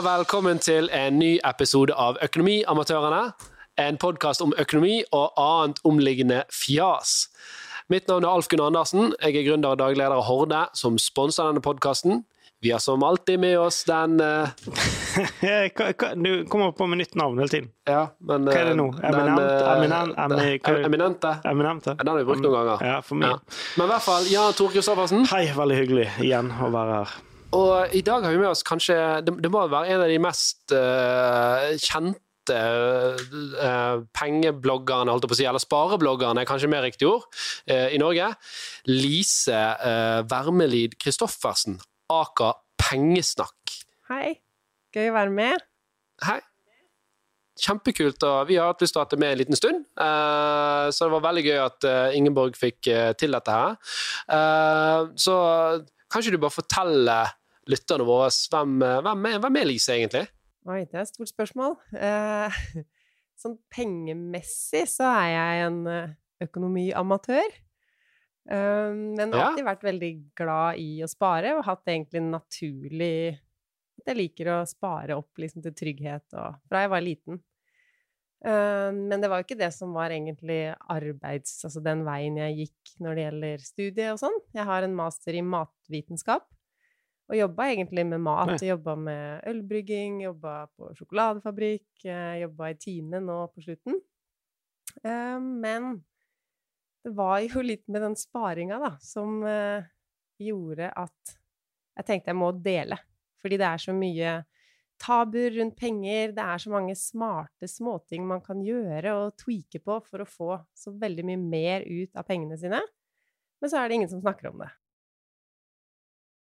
velkommen til en ny episode av Økonomiamatørene. En podkast om økonomi og annet omliggende fjas. Mitt navn er Alf Gunnar Andersen. Jeg er gründer og dagleder av Horde, som sponser denne podkasten. Vi har som alltid med oss den uh... Du kommer på med nytt navn hele tiden. Ja, men, hva er det nå? Eminent? Den, eminent, eminent, eminente. eminente. Den har vi brukt noen ganger. Ja, for meg. Ja. Men i hvert fall, Jan Tore Kristoffersen. Hei, veldig hyggelig igjen å være her. Og i dag har vi med oss kanskje Det, det må være en av de mest uh, kjente uh, pengebloggerne, holdt jeg på å si, eller sparebloggerne, kanskje mer riktig ord, uh, i Norge. Lise Wermelid Christoffersen, aka Pengesnakk. Hei. Gøy å være med. Hei. Kjempekult. og Vi har hatt lyst til å ha deg med en liten stund. så det var veldig gøy at Ingeborg fikk til dette her. så kanskje du bare forteller lytterne våre hvem, hvem, er, hvem er Lise egentlig? Oi, det er et stort spørsmål. Eh, sånn pengemessig så er jeg en økonomiamatør. Eh, men har alltid vært veldig glad i å spare, og hatt egentlig en naturlig Jeg liker å spare opp liksom, til trygghet og, fra jeg var liten. Um, men det var jo ikke det som var egentlig arbeids... Altså den veien jeg gikk når det gjelder studie og sånn. Jeg har en master i matvitenskap. Og jobba egentlig med mat. Jobba med ølbrygging, jobba på sjokoladefabrikk, jobba i Tine nå på slutten. Um, men det var jo litt med den sparinga, da, som uh, gjorde at jeg tenkte jeg må dele. Fordi det er så mye tabuer rundt penger, det er så mange smarte småting man kan gjøre og tweake på for å få så veldig mye mer ut av pengene sine. Men så er det ingen som snakker om det.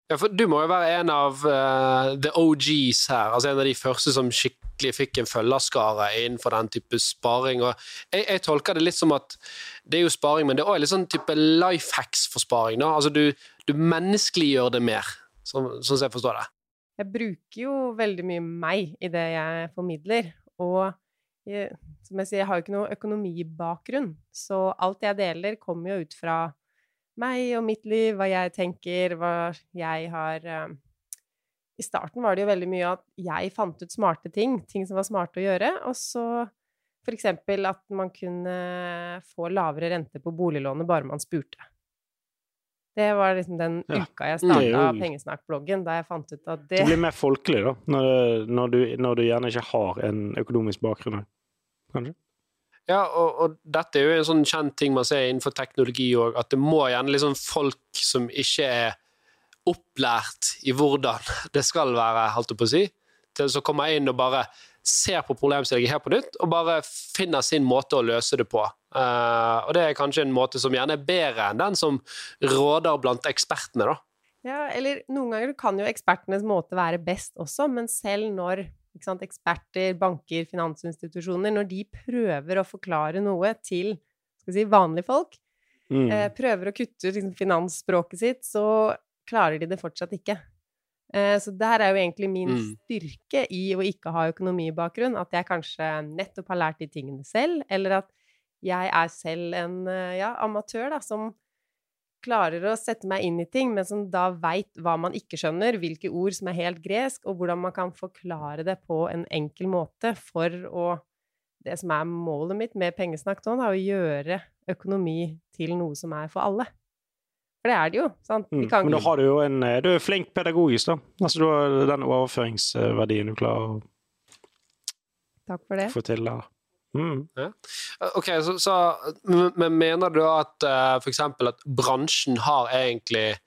Ja, for Du må jo være en av uh, the OGs her, altså en av de første som skikkelig fikk en følgerskare innenfor den type sparing. og jeg, jeg, tolker det litt som at det er jo sparing, men det er òg litt sånn type life hacks for sparing. da, altså Du, du menneskeliggjør det mer, sånn som jeg forstår det. Jeg bruker jo veldig mye meg i det jeg formidler, og jeg, som jeg sier, jeg har jo ikke noe økonomibakgrunn, så alt jeg deler, kommer jo ut fra meg og mitt liv, hva jeg tenker, hva jeg har uh, I starten var det jo veldig mye at jeg fant ut smarte ting, ting som var smarte å gjøre, og så eksempel at man kunne få lavere rente på boliglånet bare man spurte. Det var liksom den ja. uka jeg starta. Pengesnakk-bloggen, da jeg fant ut at det Det blir mer folkelig, da, når, når, du, når du gjerne ikke har en økonomisk bakgrunn, kanskje? Ja, og, og, dette er jo en sånn kjent ting man ser innenfor teknologi òg, at det må gjerne liksom folk som ikke er opplært i hvordan det skal være, holdt jeg på å si, til å komme inn og bare ser på problemstillingen her på nytt, og bare finner sin måte å løse det på. Uh, og det er kanskje en måte som gjerne er bedre enn den som råder blant ekspertene, da. Ja, eller noen ganger kan jo ekspertenes måte være best også, men selv når eksperter, banker, finansinstitusjoner, når de prøver å forklare noe til si, vanlige folk, mm. eh, prøver å kutte ut liksom, finansspråket sitt, så klarer de det fortsatt ikke. Eh, så der er jo egentlig min mm. styrke i å ikke ha økonomibakgrunn, at jeg kanskje nettopp har lært de tingene selv, eller at jeg er selv en eh, ja, amatør da, som klarer å sette meg inn i ting, men som da veit hva man ikke skjønner, hvilke ord som er helt gresk, og hvordan man kan forklare det på en enkel måte for å Det som er målet mitt med pengesnakk nå, er å gjøre økonomi til noe som er for alle. For det er det jo. sant? Mm. Men da har du jo en eh, Du er flink pedagogisk, da. Altså du har den overføringsverdien du klarer å Takk for det. få til der. Mm. Ja. Ok, så, så, Men mener du at uh, eh, f.eks. at bransjen har egentlig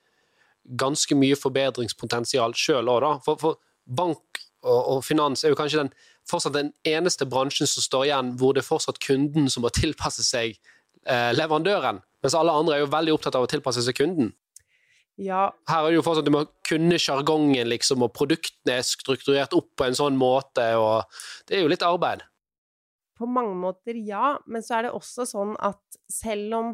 ganske mye forbedringspotensial sjøl òg, da? For, for bank og, og, finans er jo kanskje den, fortsatt den eneste bransjen som står igjen hvor det er fortsatt kunden som må tilpasse seg uh, leverandøren, mens alle andre er jo veldig opptatt av å tilpasse seg kunden. Ja. Her er det jo fortsatt du må kunne sjargongen, liksom, og produktene er strukturert opp på en sånn måte, og det er jo litt arbeid. På mange måter ja, men så er det også sånn at selv om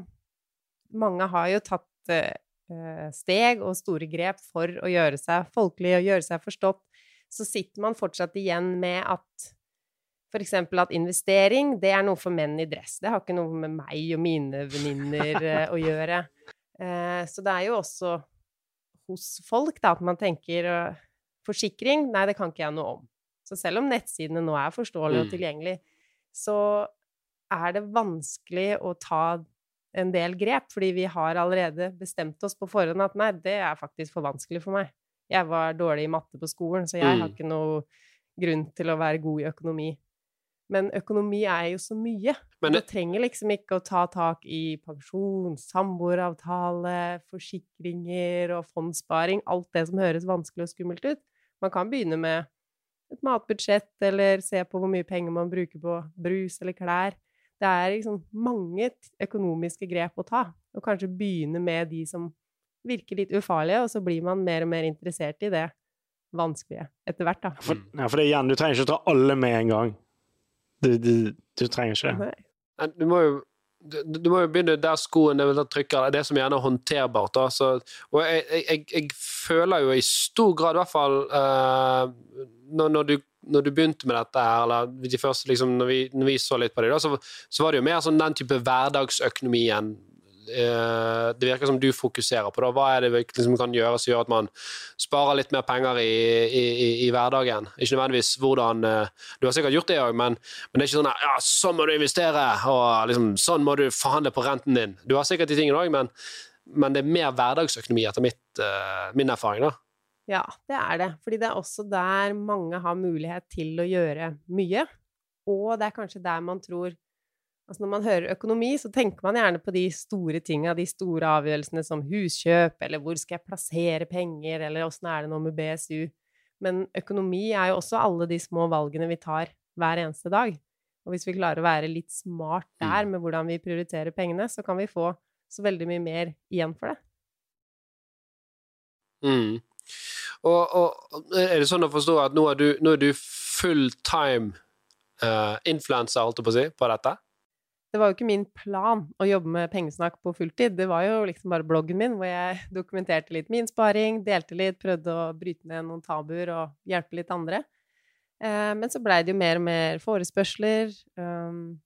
mange har jo tatt uh, steg og store grep for å gjøre seg folkelig og gjøre seg forstått, så sitter man fortsatt igjen med at f.eks. at investering, det er noe for menn i dress. Det har ikke noe med meg og mine venninner uh, å gjøre. Uh, så det er jo også hos folk da, at man tenker forsikring, nei, det kan ikke jeg noe om. Så selv om nettsidene nå er forståelige og Mm. tilgjengelige, så er det vanskelig å ta en del grep, fordi vi har allerede bestemt oss på forhånd at nei, det er faktisk for vanskelig for meg. Jeg var dårlig i matte på skolen, så jeg har Mm. ikke noe grunn til å være god i økonomi. Men økonomi er jo så mye. Men Du trenger liksom ikke å ta tak i pensjon, samboeravtale, forsikringer og fondssparing, alt det som høres vanskelig og skummelt ut. Man kan begynne med et matbudsjett, eller se på hvor mye penger man bruker på brus eller klær. Det er liksom mange økonomiske grep å ta, og kanskje begynne med de som virker litt ufarlige, og så blir man mer og mer interessert i det vanskelige etter hvert, da. For, ja, for det igjen, du trenger ikke å ta alle med en gang. Du, du, du trenger ikke. Nei, du må jo du, du må jo begynne der skoen eventuelt trykker, det som gjerne er håndterbart. Da. Så, og jeg, jeg, jeg, føler jo i stor grad, i hvert fall uh, når, når, du, når du begynte med dette her, eller de første, liksom, når, vi, når vi så litt på det, da, så, så var det jo mer sånn den type hverdagsøkonomien det virker som du fokuserer på. Da. Hva er det vi liksom kan gjøre som gjør at man sparer litt mer penger i, i, i, i hverdagen? Ikke nødvendigvis hvordan eh, Du har sikkert gjort det òg, men, men det er ikke sånn at ja, sånn må du investere, og liksom, sånn må du forhandle på renten din. Du har sikkert de tingene òg, men, men det er mer hverdagsøkonomi etter mitt, uh, min erfaring. da. Ja, det er det. Fordi det er også der mange har mulighet til å gjøre mye. Og det er kanskje der man tror Altså når man hører økonomi, så tenker man gjerne på de store tinga, de store avgjørelsene som huskjøp, eller hvor skal jeg plassere penger, eller åssen er det nå med BSU? Men økonomi er jo også alle de små valgene vi tar hver eneste dag. Og hvis vi klarer å være litt smart der med hvordan vi prioriterer pengene, så kan vi få så veldig mye mer igjen for det. Mm. Og, og er det sånn å forstå at nå er du, nå er du full time uh, influenser, holdt jeg på å si, på dette? Det var jo ikke min plan å jobbe med pengesnakk på fulltid. Det var jo liksom bare bloggen min hvor jeg dokumenterte litt min sparing, delte litt, prøvde å bryte ned noen tabuer og hjelpe litt andre. Eh, men så blei det jo mer og mer forespørsler. Um,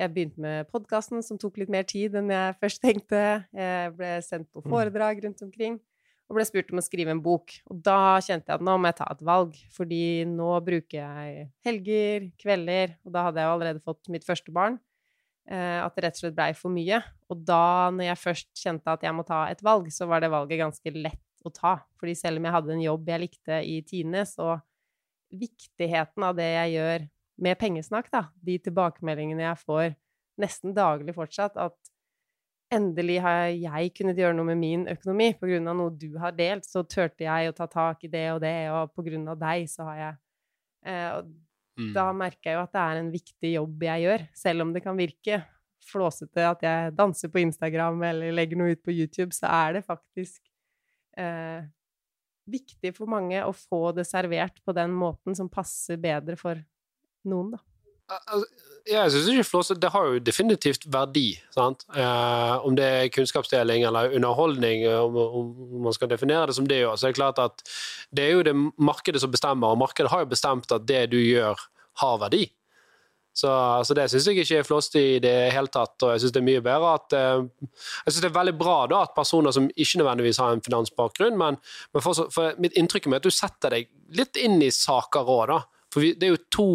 jeg begynte med podkasten, som tok litt mer tid enn jeg først tenkte. Jeg ble sendt på foredrag rundt omkring og ble spurt om å skrive en bok. Og da kjente jeg at nå må jeg ta et valg, fordi nå bruker jeg helger, kvelder, og da hadde jeg jo allerede fått mitt første barn. Eh, at det rett og slett blei for mye. Og da, når jeg først kjente at jeg må ta et valg, så var det valget ganske lett å ta. Fordi selv om jeg hadde en jobb jeg likte i Tine, så viktigheten av det jeg gjør med pengesnakk, da, de tilbakemeldingene jeg får nesten daglig fortsatt, at endelig har jeg kunnet gjøre noe med min økonomi på grunn av noe du har delt, så turte jeg å ta tak i det og det, og på grunn av deg så har jeg eh, Mm. da merker jeg jo at det er en viktig jobb jeg gjør, selv om det kan virke flåsete at jeg danser på Instagram eller legger noe ut på YouTube, så er det faktisk eh, viktig for mange å få det servert på den måten som passer bedre for noen, da. Jeg synes ikke flåse, Det har jo definitivt verdi. Eh, om det er kunnskapsdeling eller underholdning, eh, om, om man skal definere det som det så er det klart at det er jo det markedet som bestemmer, og markedet har jo bestemt at det du gjør, har verdi. Så, så det syns jeg ikke er flåste i det hele tatt. Og jeg syns det er mye bedre at eh, Jeg synes det er veldig bra da at personer som ikke nødvendigvis har en finansbakgrunn, men, men for, for mitt inntrykk er at du setter deg litt inn i saker òg, da. For vi, det er jo to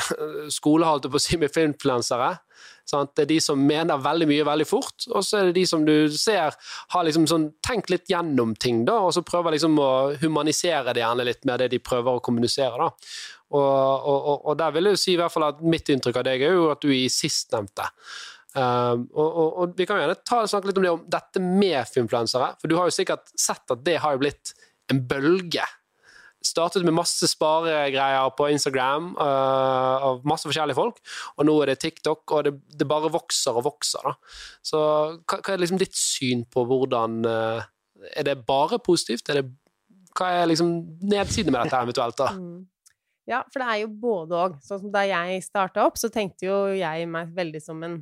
skole, holdt jeg på å si, med influensere. Det er de som mener veldig mye veldig fort, og så er det de som du ser har liksom sånn tenkt litt gjennom ting, da, og så prøver liksom å humanisere det gjerne litt med det de prøver å kommunisere. da. Og, og, og, der vil jeg jo si i hvert fall at mitt inntrykk av deg er jo at du er i sistnevnte. Um, og, og, og vi kan jo gjerne ta, snakke litt om det om dette med influensere, for du har jo sikkert sett at det har blitt en bølge startet med masse sparegreier på Instagram uh, av masse forskjellige folk, og nå er det TikTok, og det, det bare vokser og vokser. Da. Så hva, hva er liksom ditt syn på hvordan uh, Er det bare positivt? Er det, hva er liksom nedsiden med dette eventuelt? da? Mm. Ja, for det er jo både òg. Sånn da jeg starta opp, så tenkte jo jeg meg veldig som en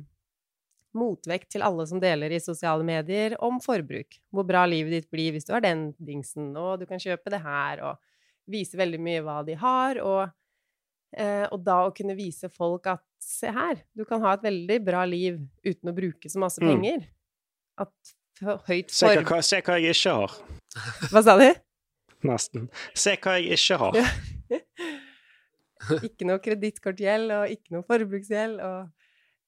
motvekt til alle som deler i sosiale medier om forbruk. Hvor bra livet ditt blir hvis du har den dingsen, og du kan kjøpe det her, og vise veldig mye hva de har. Og, eh, og da å kunne vise folk at se her, du kan ha et veldig bra liv uten å bruke så masse Mm. penger. høyt for Se hva, se hva jeg ikke har. Hva sa du? Nesten. Se hva jeg ikke har. Ikke noe kredittkortgjeld og ikke noe forbruksgjeld. Og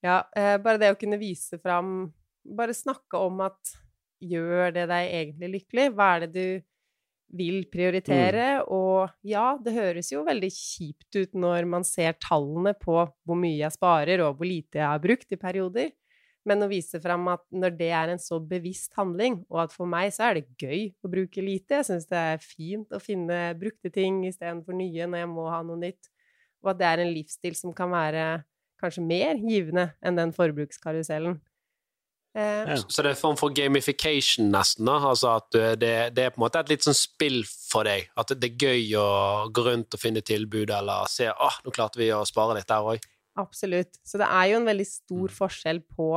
ja, eh, bare det å kunne vise fram Bare snakke om at gjør det deg egentlig lykkelig? Hva er det du vil prioritere? Mm. Og ja, det høres jo veldig kjipt ut når man ser tallene på hvor mye jeg sparer, og hvor lite jeg har brukt i perioder. Men å vise fram at når det er en så bevisst handling, og at for meg så er det gøy å bruke lite Jeg syns det er fint å finne brukte ting istedenfor nye når jeg må ha noe nytt. Og at det er en livsstil som kan være kanskje mer givende enn den forbrukskarusellen. Eh, ja. Så det er en form for gamification, nesten? da? Altså at det, det, er på en måte et litt sånn spill for deg? At det er gøy å gå rundt og finne tilbud, eller se 'Å, nå klarte vi å spare litt der òg'? Absolutt. Så det er jo en veldig stor mm. forskjell på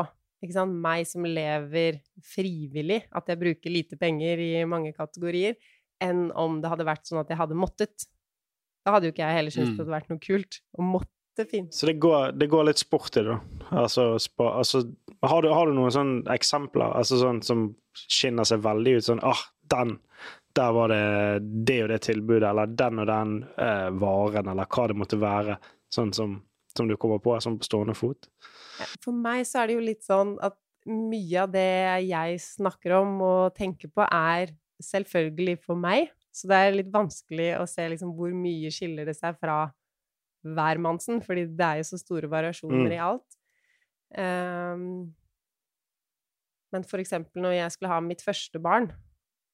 sant, meg som lever frivillig, at jeg bruker lite penger i mange kategorier, enn om det hadde vært sånn at jeg hadde måttet. Da hadde jo ikke jeg heller syntes mm. det hadde vært noe kult å måtte finne. Så det går, det går litt sport i det, da? Altså, spa, altså har, du, har, du, noen sånne eksempler altså sånn som skinner seg veldig ut? Sånn ah, den! Der var det det og det tilbudet, eller den og den eh, varen, eller hva det måtte være. Sånn som som du kommer på, sånn på stående fot? For meg så er det jo litt sånn at mye av det jeg snakker om og tenker på, er selvfølgelig for meg. Så det er litt vanskelig å se liksom hvor mye skiller det seg fra hvermannsen, fordi det er jo så store variasjoner mm. i alt. Um, men for eksempel når jeg skulle ha mitt første barn,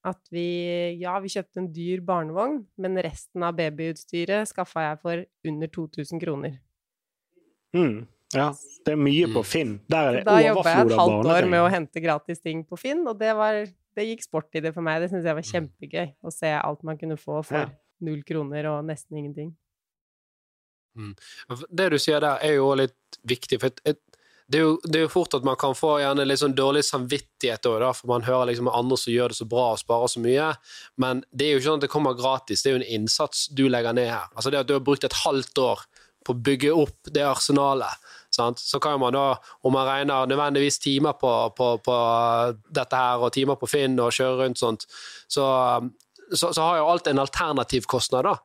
at vi Ja, vi kjøpte en dyr barnevogn, men resten av babyutstyret skaffa jeg for under 2000 kroner. Mm. Ja, det er mye på mm. Finn. Der er det da jobba jeg et halvt år med å hente gratis ting på Finn, og det, var, det gikk sport i det for meg. Det syntes jeg var kjempegøy, å se alt man kunne få for null kroner og nesten ingenting. Mm. Det du sier der, er jo litt viktig, for et, et, det, er jo, det, er jo, fort at man kan få gjerne litt sånn dårlig samvittighet da, for man hører liksom andre som gjør det så bra og sparer så mye, men det er jo ikke sånn at det kommer gratis, det er jo en innsats du legger ned her. Altså det at du har brukt et halvt år på å bygge opp det arsenalet. Sant? Så kan man da, om man regner nødvendigvis timer på, på, på, dette her, og timer på Finn og kjøre rundt sånt, så, så, så har jo alt en alternativ kostnad, da.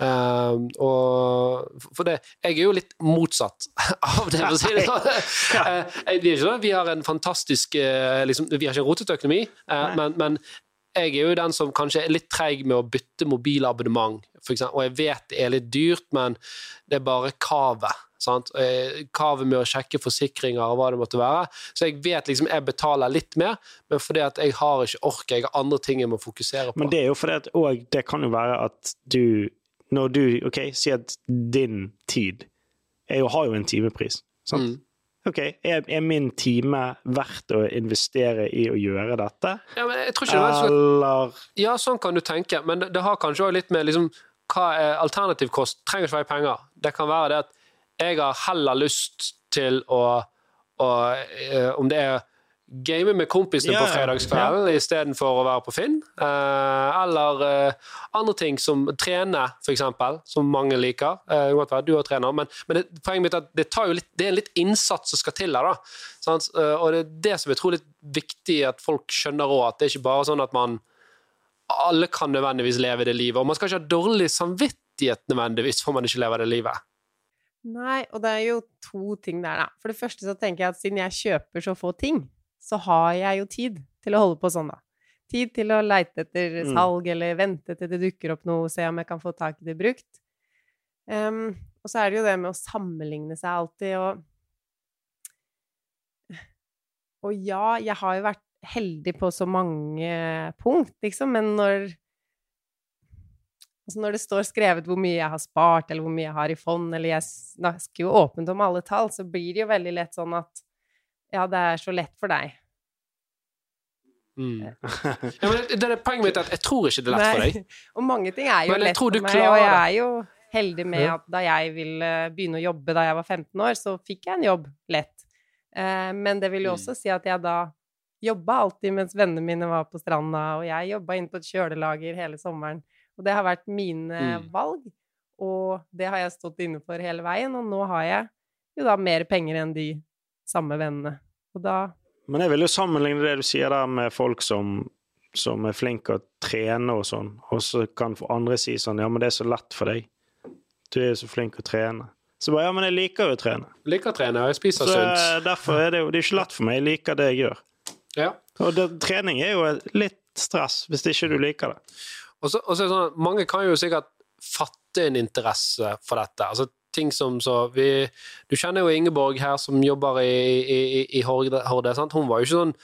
Uh, og for det, jeg er jo litt motsatt av det, for å si det sånn. Uh, vi har en fantastisk uh, liksom, Vi har ikke en rotete økonomi, uh, men, men, jeg er jo den som kanskje er litt treig med å bytte mobilabonnement, og jeg vet det er litt dyrt, men det er bare kavet. Sant? Kavet med å sjekke forsikringer og hva det måtte være. Så jeg vet liksom jeg betaler litt mer, men fordi at jeg har ikke ork, jeg har andre ting jeg må fokusere på. Men det er jo fordi at òg det kan jo være at du Når du OK, si at din tid er jo, har jo en timepris. Sant? Mm. OK, er, er, min time verdt å investere i å gjøre dette? Ja, men jeg tror ikke det er Eller Ja, sånn kan du tenke, men det, det har kanskje òg litt med liksom, hva er alternativ kost? Trenger ikke være penger. Det kan være det at jeg har heller lyst til å, å uh, Om det er game med kompisene yeah, på fredagskvelden yeah. istedenfor å være på Finn. Uh, eller uh, andre ting som trene, f.eks., som mange liker. Godt være du har trener, men, men det, poenget mitt er at det, litt, det, er litt innsats som skal til her. da. Og det er det som jeg tror er litt viktig at folk skjønner òg, at det er ikke bare sånn at man alle kan nødvendigvis leve det livet. Og man skal ikke ha dårlig samvittighet nødvendigvis for man ikke lever det livet. Nei, og det er jo to ting der, da. For det første så tenker jeg at siden jeg kjøper så få ting, så har jeg jo tid til å holde på sånn, da. Tid til å leite etter mm. salg, mm. eller vente til det dukker opp noe, se om jeg kan få tak i det brukt. Um, og så er det jo det med å sammenligne seg alltid, og Og ja, jeg har jo vært heldig på så mange punkt, liksom, men når Altså når det står skrevet hvor mye jeg har spart, eller hvor mye jeg har i fond, eller jeg snakker jo åpent om alle tall, så blir det jo veldig lett sånn at ja, det er så lett for deg. Mm. ja, men det er poenget mitt at jeg tror ikke det er lett for deg. Og mange ting er jo lett for meg, og jeg er jo heldig med at da jeg ville begynne å jobbe da jeg var 15 år, så fikk jeg en jobb lett. Eh, men det vil jo mm. også si at jeg da jobba alltid mens vennene mine var på stranda, og jeg jobba inne på et kjølelager hele sommeren. Og det har vært mine mm. valg, og det har jeg stått inne for hele veien, og nå har jeg jo da mer penger enn de samme vennene. Og da Men jeg vil jo sammenligne det du sier der med folk som, som er flinke å trene og sånn, og så kan andre si sånn Ja, men det er så lett for deg. du er jo så flink å trene. Så bare ja, men jeg liker jo å trene. Liker å trene, og jeg spiser Så sunt. eh, derfor er det jo det er ikke lett for meg. Jeg liker det jeg gjør. Ja. Og det, trening er jo litt stress hvis ikke du liker det. Og så, og så er det sånn at mange kan jo sikkert fatte en interesse for dette. Altså ting som så vi, Du kjenner jo Ingeborg her som jobber i, i, i, Horde. Horde? Hun var jo ikke sånn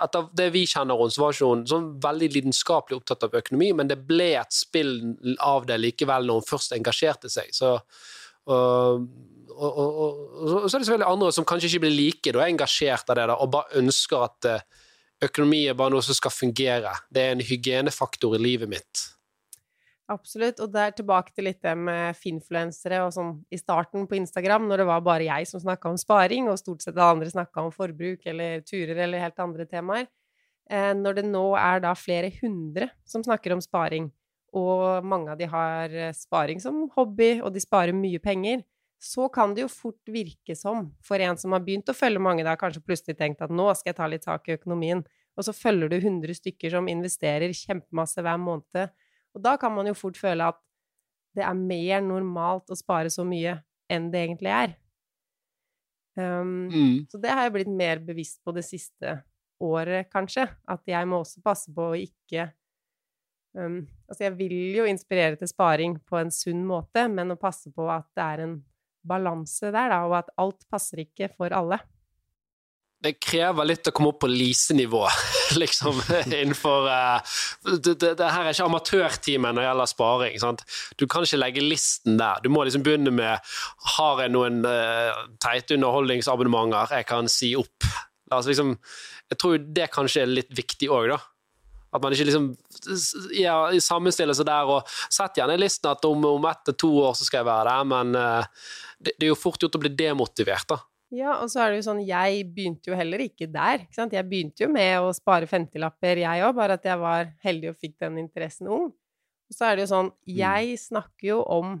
etter det vi kjenner henne, så var ikke hun sånn veldig lidenskapelig opptatt av økonomi, men det ble et spill av det likevel når hun først engasjerte seg. Så, og, og, og, og så er det selvfølgelig andre som kanskje ikke blir like da, engasjert av det da, og bare ønsker at eh, økonomi er bare noe som skal fungere. Det er en hygienefaktor i livet mitt. Absolutt. Og det er tilbake til litt det med finfluensere og sånn i starten på Instagram, når det var bare jeg som snakka om sparing, og stort sett alle andre snakka om forbruk eller turer eller helt andre temaer. Eh, når det nå er da flere hundre som snakker om sparing, og mange av de har eh, sparing som hobby, og de sparer mye penger, så kan det jo fort virke som, for en som har begynt å følge mange, da kanskje plutselig tenkt at nå skal jeg ta litt tak i økonomien, og så følger du 100 stykker som investerer kjempemasse hver måned, og da kan man jo fort føle at det er mer normalt å spare så mye enn det egentlig er. Um, Mm. Så det har jeg blitt mer bevisst på det siste året, kanskje. At jeg må også passe på å ikke um, Altså, jeg vil jo inspirere til sparing på en sunn måte, men å passe på at det er en balanse der, da, og at alt passer ikke for alle. Det krever litt å komme opp på Lise-nivå, liksom, innenfor uh, det, det, det her er ikke amatørteamet når det gjelder sparing. Sant? Du kan ikke legge listen der. Du må liksom begynne med Har jeg noen uh, teite underholdningsabonnementer jeg kan si opp? Altså, liksom, jeg tror det kanskje er litt viktig òg, da. At man ikke liksom ja, sammenstiller seg der og setter gjerne i listen at om, om ett til to år så skal jeg være der, men uh, det, det er jo fort gjort å bli demotivert, da. Ja, og så er det jo sånn, jeg begynte jo heller ikke der, ikke sant. Jeg begynte jo med å spare 50-lapper, jeg òg, bare at jeg var heldig og fikk den interessen ung. Og så er det jo sånn, jeg snakker jo om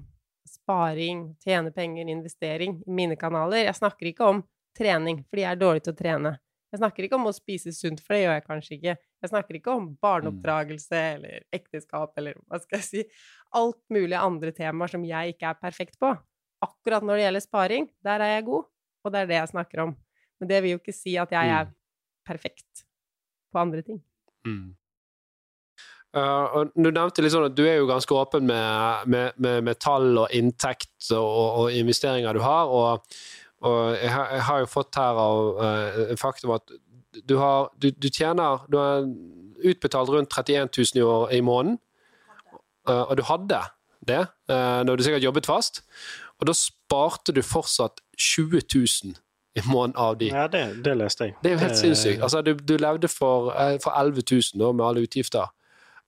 sparing, tjene penger, investering i mine kanaler. Jeg snakker ikke om trening, fordi jeg er dårlig til å trene. Jeg snakker ikke om å spise sunt, for det gjør jeg kanskje ikke. Jeg snakker ikke om barneoppdragelse eller ekteskap eller hva skal jeg si, alt mulig andre temaer som jeg ikke er perfekt på. Akkurat når det gjelder sparing, der er jeg god, og det er det jeg snakker om. Men det vil jo ikke si at jeg er perfekt på andre ting. Mm. Uh, du nevnte litt sånn at du er jo ganske åpen med, med, med, med tall og inntekt og, og, investeringer du har, og, og jeg, har, jeg, har, jo fått her av uh, faktum at du har du, du, tjener Du har utbetalt rundt 31 000 i, år, i måneden, uh, og du hadde det når du sikkert jobbet fast, og da sparte du fortsatt 20 000 i måneden av de. Ja, det, det leste jeg. Det er jo helt sinnssykt. Altså, du, du levde for, for 11 000 da, med alle utgifter.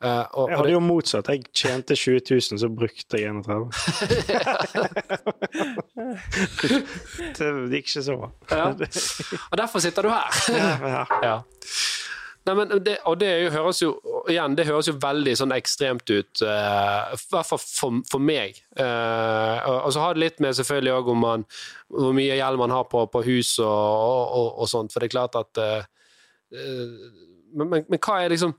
Uh, og, jeg hadde det... jo motsatt. Jeg tjente 20 000, så brukte jeg 31 Det gikk ikke så bra. Ja. Og derfor sitter du her. ja, ja. Nei, men det, og det høres jo igjen, det høres jo veldig sånn ekstremt ut, uh, i hvert fall for, for meg. Uh, og, og, så har det litt med selvfølgelig òg om man, hvor mye gjeld man har på, på hus og, og, og, sånt, for det er klart at uh, men, men, men hva er liksom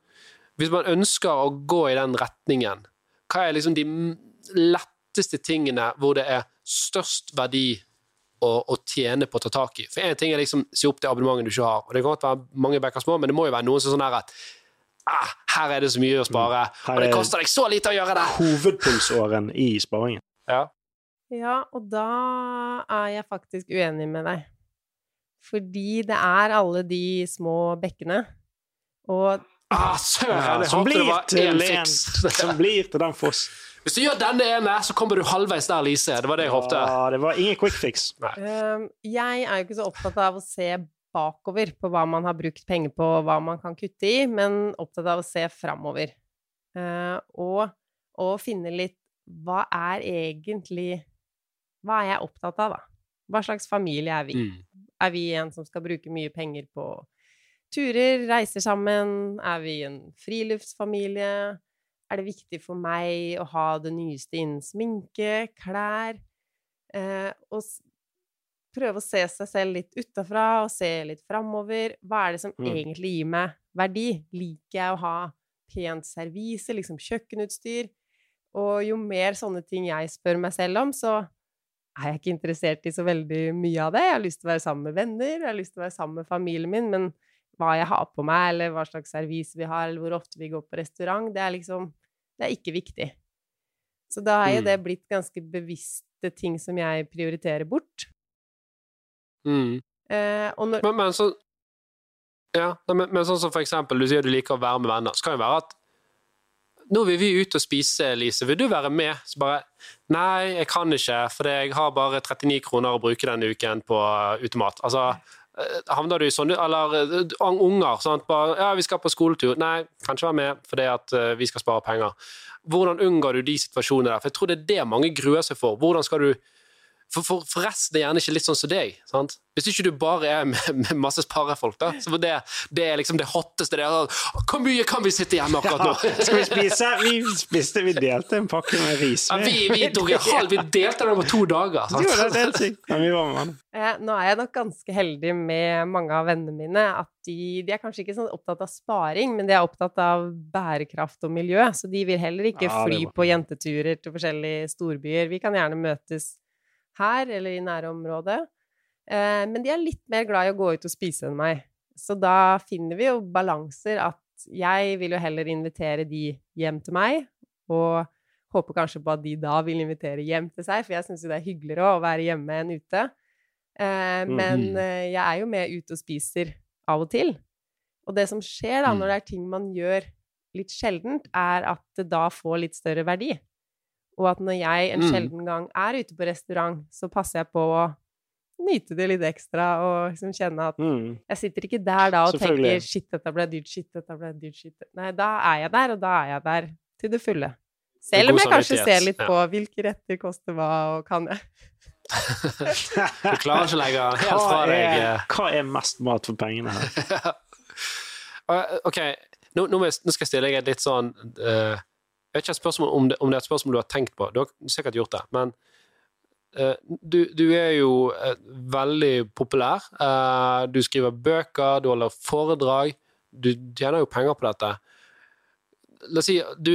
hvis man ønsker å gå i den retningen, hva er liksom de letteste tingene hvor det er størst verdi å, å tjene på å ta tak i? For én ting er liksom si opp det abonnementet du ikke har, og det kan godt være mange bekker små, men det må jo være noen som er sånn her at ah, her er det så mye å spare, og det koster deg så lite å gjøre det! Hovedpulsåren i sparingen. Ja. ja, og da er jeg faktisk uenig med deg. Fordi det er alle de små bekkene. Og Ah, søren! Ja, som, blir til som blir til den foss. Hvis du gjør denne ene, så kommer du halvveis der, Lise. Det var det jeg håpte. Ja, det var ingen quick fix. Um, jeg er jo ikke så opptatt av å se bakover på hva man har brukt penger på, og hva man kan kutte i, men opptatt av å se framover. Uh, og, og finne litt Hva er egentlig Hva er jeg opptatt av, da? Hva slags familie er vi? Mm. Er vi en som skal bruke mye penger på turer, reiser sammen? Er vi en friluftsfamilie? Er det viktig for meg å ha det nyeste innen sminke, klær? Eh, og prøve å se seg selv litt utafra og se litt framover. Hva er det som mm. egentlig gir meg verdi? Liker jeg å ha pent servise, liksom kjøkkenutstyr? Og jo mer sånne ting jeg spør meg selv om, så er jeg ikke interessert i så veldig mye av det. Jeg har lyst til å være sammen med venner, jeg har lyst til å være sammen med familien min, men hva jeg har på meg, eller hva slags servise vi har, eller hvor ofte vi går på restaurant, det er liksom Det er ikke viktig. Så da er jo det Mm. blitt ganske bevisste ting som jeg prioriterer bort. Mm. Eh, når Men, men, så, ja, men, men sånn som for eksempel, du sier du liker å være med venner. Så kan det være at nå vil vi ut og spise, Lise. Vil du være med? Så bare Nei, jeg kan ikke, for jeg har bare 39 kroner å bruke denne uken på utemat. Altså, havner du i sånne Eller eh, unger. Sant? Bare, ja, vi skal på skoletur. Nei, kan ikke være med fordi at eh, vi skal spare penger. Hvordan unngår du de situasjonene der? For jeg tror det er det mange gruer seg for. Hvordan skal du for, for, for resten er gjerne ikke litt sånn som deg. sant? Hvis ikke du bare er med, med masse sparefolk, da. Så det, det er liksom det hotteste. Det er Hvor mye kan vi sitte hjemme akkurat nå? Skal vi spise? Vi spiste, vi delte en pakke med ris. Ja, vi, vi tok en halv, vi delte den over to dager. Jo, det er Sant? Men vi var med. Eh, nå er jeg nok ganske heldig med mange av vennene mine. At de, de er kanskje ikke sånn opptatt av sparing, men de er opptatt av bærekraft og miljø. Så de vil heller ikke Ja, fly på jenteturer til forskjellige storbyer. Vi kan gjerne møtes her eller i nærområdet. Eh, men de er litt mer glad i å gå ut og spise enn meg. Så da finner vi jo balanser at jeg vil jo heller invitere de hjem til meg, og håper kanskje på at de da vil invitere hjem til seg, for jeg syns jo det er hyggeligere å være hjemme enn ute. Eh, men Mhm. eh, jeg er jo med ute og spiser av og til. Og det som skjer da, Mm. når det er ting man gjør litt sjeldent, er at det da får litt større verdi. Og at når jeg en Mm. sjelden gang er ute på restaurant, så passer jeg på å nyte det litt ekstra og liksom kjenne at Mm. jeg sitter ikke der da og tenker 'shit, dette ble dyrt', 'shit, dette ble dyrt', shit Nei, da er jeg der, og da er jeg der til det fulle. Selv om jeg kanskje ser litt ja. på hvilke retter koster hva, og kan jeg Du klarer ikke å legge helt fra deg. eh. hva er mest mat for pengene her? Uh, OK, nå, nå skal jeg stille deg et litt sånn uh, Jeg vet ikke spørsmål om det, om det er et spørsmål du har tenkt på. Du har sikkert gjort det. Men uh, du, du er jo uh, veldig populær. Uh, du skriver bøker, du holder foredrag. Du tjener jo penger på dette. La oss si du,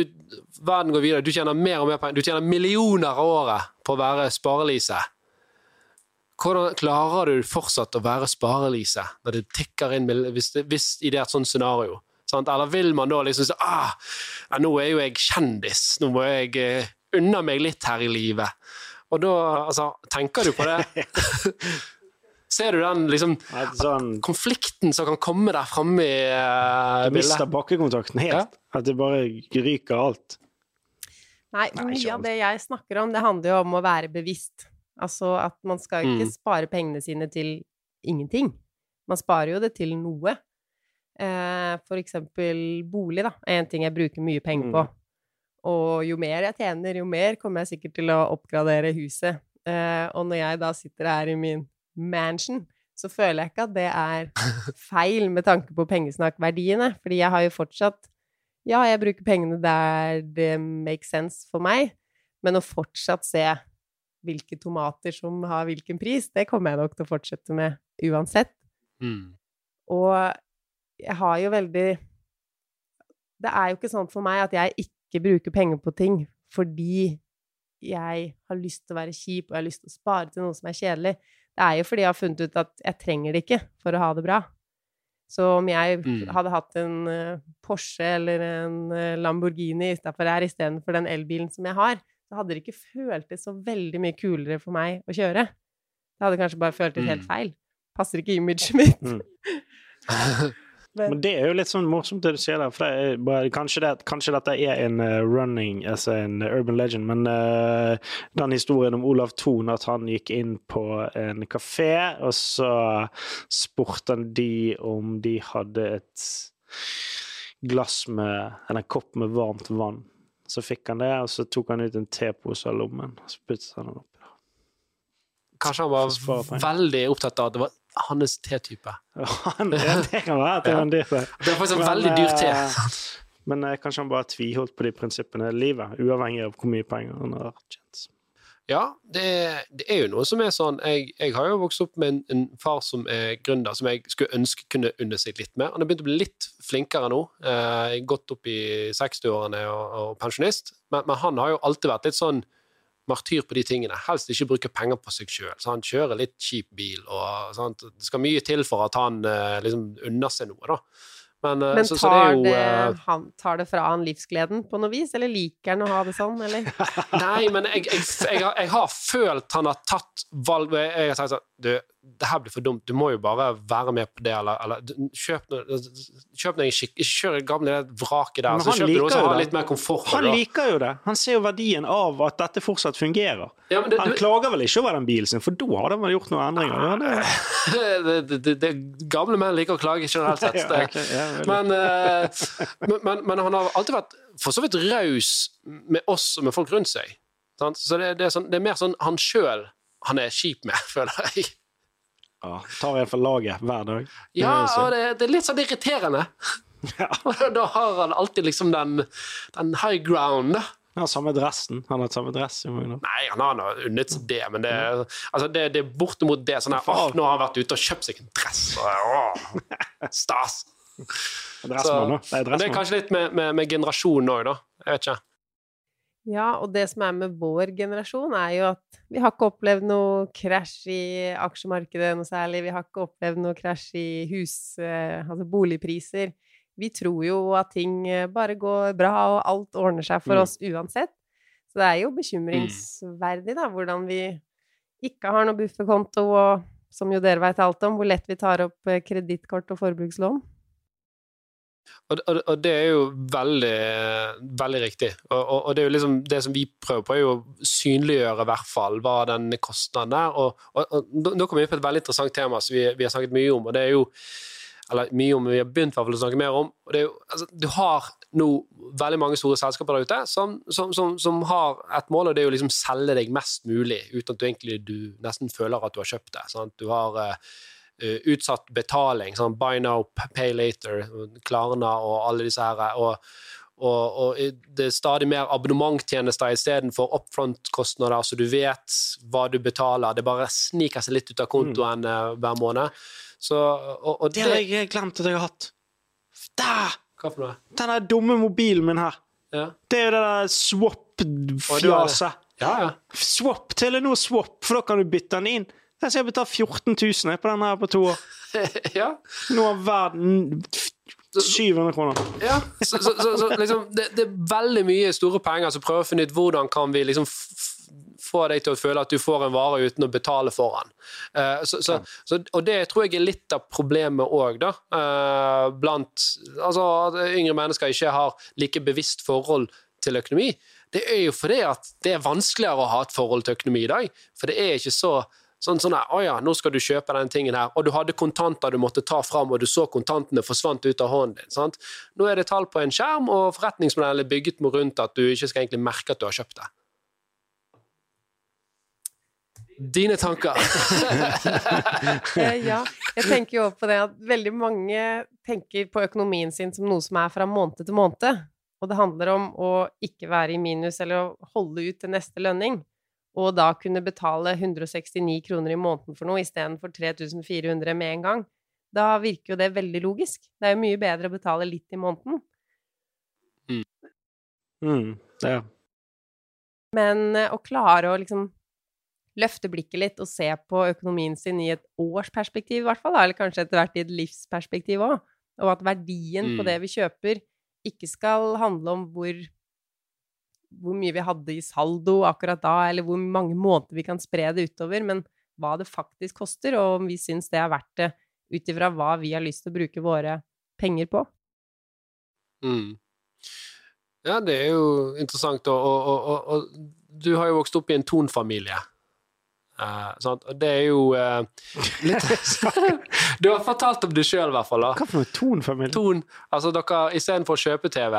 verden går videre. Du tjener mer og mer penger. Du tjener millioner av året på å være Sparelise. Hvordan klarer du fortsatt å være Sparelise når det tikker inn hvis, hvis i det er et sånt scenario? Sant? Eller vil man da liksom si ah, ja, nå er jo jeg kjendis, nå må jeg uh, unne meg litt her i livet. Og da, altså, tenker du på det? Ser du den liksom sånn, konflikten som kan komme der framme i uh, du mister bakkekontakten helt. At det bare ryker alt. Nei, Nei, mye av det jeg snakker om, det handler jo om å være bevisst. Altså at man skal ikke Mm. spare pengene sine til ingenting. Man sparer jo det til noe. Eh, for eksempel bolig, da, er en ting jeg bruker mye penger på. Og jo mer jeg tjener, jo mer kommer jeg sikkert til å oppgradere huset. Eh, og når jeg da sitter her i min mansion, så føler jeg ikke at det er feil med tanke på pengesnakkverdiene. Fordi jeg har jo fortsatt Ja, jeg bruker pengene der det makes sense for meg, men å fortsatt se hvilke tomater som har hvilken pris, det kommer jeg nok til å fortsette med uansett. Mm. Og jeg har jo veldig Det er jo ikke sånn for meg at jeg ikke bruker penger på ting fordi jeg har lyst til å være kjip, og jeg har lyst til å spare til noe som er kjedelig. Det er jo fordi jeg har funnet ut at jeg trenger det ikke for å ha det bra. Så om jeg Mm. hadde hatt en eh, Porsche eller en eh, Lamborghini utafor her istedenfor den elbilen som jeg har, så hadde det ikke føltes så veldig mye kulere for meg å kjøre. Det hadde kanskje bare føltes helt Mm. feil. Passer ikke imaget mitt. Mm. Men, Men det er jo litt sånn morsomt det du sier der. For det er bare, kanskje, det, kanskje dette er en eh, running, altså en urban legend, men uh, den historien om Olav Thon, at han gikk inn på en kafé, og så spurte han de om de hadde et glass med Eller en kopp med varmt vann. Så fikk han det, og så tok han ut en tepose av lommen, og så puttet han den oppi. Kanskje han var veldig opptatt av at det var hans tetype. Han- Det kan være at det er en dyr det. Det er faktisk en veldig dyr te. eh, Men eh, kanskje han bare tviholdt på de prinsippene i livet, uavhengig av hvor mye penger han har tjent. Ja, det det er, jo noe som er sånn Jeg, jeg har jo vokst opp med en, en, far som er gründer, som jeg skulle ønske kunne unne seg litt mer. Han har begynt å bli litt flinkere nå. Eh, gått opp i 60-årene og, og, pensjonist. Men, men, han har jo alltid vært litt sånn martyr på de tingene. Helst ikke bruke penger på seg sjøl. Han kjører litt kjip bil, og sant? det skal mye til for at han eh, liksom unner seg noe, da. Men, eh, Men tar, så, så det jo, det, eh, han, tar, det fra han livsgleden på noe vis, eller liker han å ha det sånn, eller? Nei, men jeg, jeg, jeg, har, jeg, har, følt han har tatt valg Jeg har sagt sånn Du, det her blir for dumt, du må jo bare være med på det, eller, eller kjøp noe Kjøp noe skikk, ikke kjør gamle vraket der, så kjøp noe som har litt mer komfort. Han liker jo det. Han ser jo verdien av at dette fortsatt fungerer. Ja, det, han du, klager vel ikke over den bilen sin, for da hadde man gjort noen endringer. Ja, det, det, det, gamle menn liker å klage generelt sett. ja, okay, ja, men, uh, men, men, han har alltid vært for så vidt raus med oss og med folk rundt seg. Sant? Så det, er sånn, det, er mer sånn han sjøl han er kjip med, føler jeg. Ja, Tar iallfall laget hver dag. Ja, og det, det, er litt sånn irriterende. Ja. da har han alltid liksom den, den high ground. Han har samme dressen. Han har samme dress. Nei, han har unnet seg det, men det, altså det, det er bortimot det. Sånn her, nå har han vært ute og kjøpt seg en dress. Åh, stas. Det, det er kanskje litt med, med, med generasjonen òg, da. Jeg vet ikke. Ja, og det som er med vår generasjon, er jo at vi har ikke opplevd noe krasj i aksjemarkedet noe særlig. Vi har ikke opplevd noe krasj i hus, eh, altså boligpriser. Vi tror jo at ting eh, bare går bra, og alt ordner seg for mm. oss uansett. Så det er jo bekymringsverdig, da, hvordan vi ikke har noe bufferkonto, og som jo dere veit alt om, hvor lett vi tar opp eh, kredittkort og forbrukslån. Og, og, og, det er jo veldig, veldig riktig. Og, og, det er jo liksom det som vi prøver på, er jo å synliggjøre hvert fall hva den kostnaden er. Og, nå kommer vi inn på et veldig interessant tema som vi, vi, har snakket mye om, og det er jo eller mye om, vi har begynt å snakke mer om. og det er jo, altså, Du har nå veldig mange store selskaper der ute som, som, som, som har et mål, og det er jo liksom selge deg mest mulig, uten at du egentlig du nesten føler at du har kjøpt det. Sant? Du har uh, utsatt betaling, sånn buy now, pay later, Klarna og alle disse her. og og, og, det er stadig mer abonnementtjenester istedenfor upfront-kostnader, så du vet hva du betaler. Det bare sniker seg litt ut av kontoen mm. hver måned. Så, og, og det, det har jeg glemt at jeg har hatt. Der! Hva for noe? Den der dumme mobilen min her. Ja. Det er jo det der swap-fjaset. Ja, ja. Swap, Telenor Swap, for da kan du bytte den inn. Jeg skal betale 14 000 på den her på to år. ja. Nå har verden 700 kroner. Ja, så, så, så, så liksom, det, det, er veldig mye store penger som prøver å finne ut hvordan kan vi liksom få deg til å føle at du får en vare uten å betale for den. Uh, så, og det tror jeg er litt av problemet òg, da. Uh, blant altså, at yngre mennesker ikke har like bevisst forhold til økonomi. Det er jo fordi at det er vanskeligere å ha et forhold til økonomi i dag. For det er ikke så Sånn, sånn Å ja, nå skal du kjøpe den tingen her. Og du hadde kontanter du måtte ta fram, og du så kontantene forsvant ut av hånden din. Sant? Nå er det tall på en skjerm, og forretningsmodellen er bygget rundt at du ikke skal egentlig merke at du har kjøpt det. Dine tanker? Eh, ja, jeg tenker jo på det at veldig mange tenker på økonomien sin som noe som er fra måned til måned. Og det handler om å ikke være i minus eller å holde ut til neste lønning og da kunne betale 169 kroner i måneden for noe istedenfor 3400 med en gang, da virker jo det veldig logisk. Det er jo mye bedre å betale litt i måneden. Mm. Mm, ja. Men eh, å klare å liksom løfte blikket litt og se på økonomien sin i et årsperspektiv, i hvert fall, eller kanskje etter hvert i et livsperspektiv òg, og at verdien mm. på det vi kjøper, ikke skal handle om hvor hvor mye vi hadde i saldo akkurat da, eller hvor mange måneder vi kan spre det utover, men hva det faktisk koster, og om vi syns det er verdt det ut ifra hva vi har lyst til å bruke våre penger på. Mm. Ja, det er jo interessant, og, og, og, og, du har jo vokst opp i en Ton-familie. Uh, det er jo uh, Du har fortalt om det sjøl, i hvert fall. da. Hva for noe Ton-familie? Ton, altså dere Istedenfor å kjøpe TV.